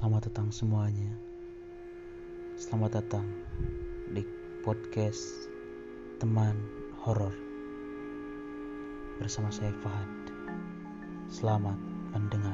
Selamat datang semuanya. Selamat datang di podcast Teman Horor bersama saya Fahad. Selamat mendengar.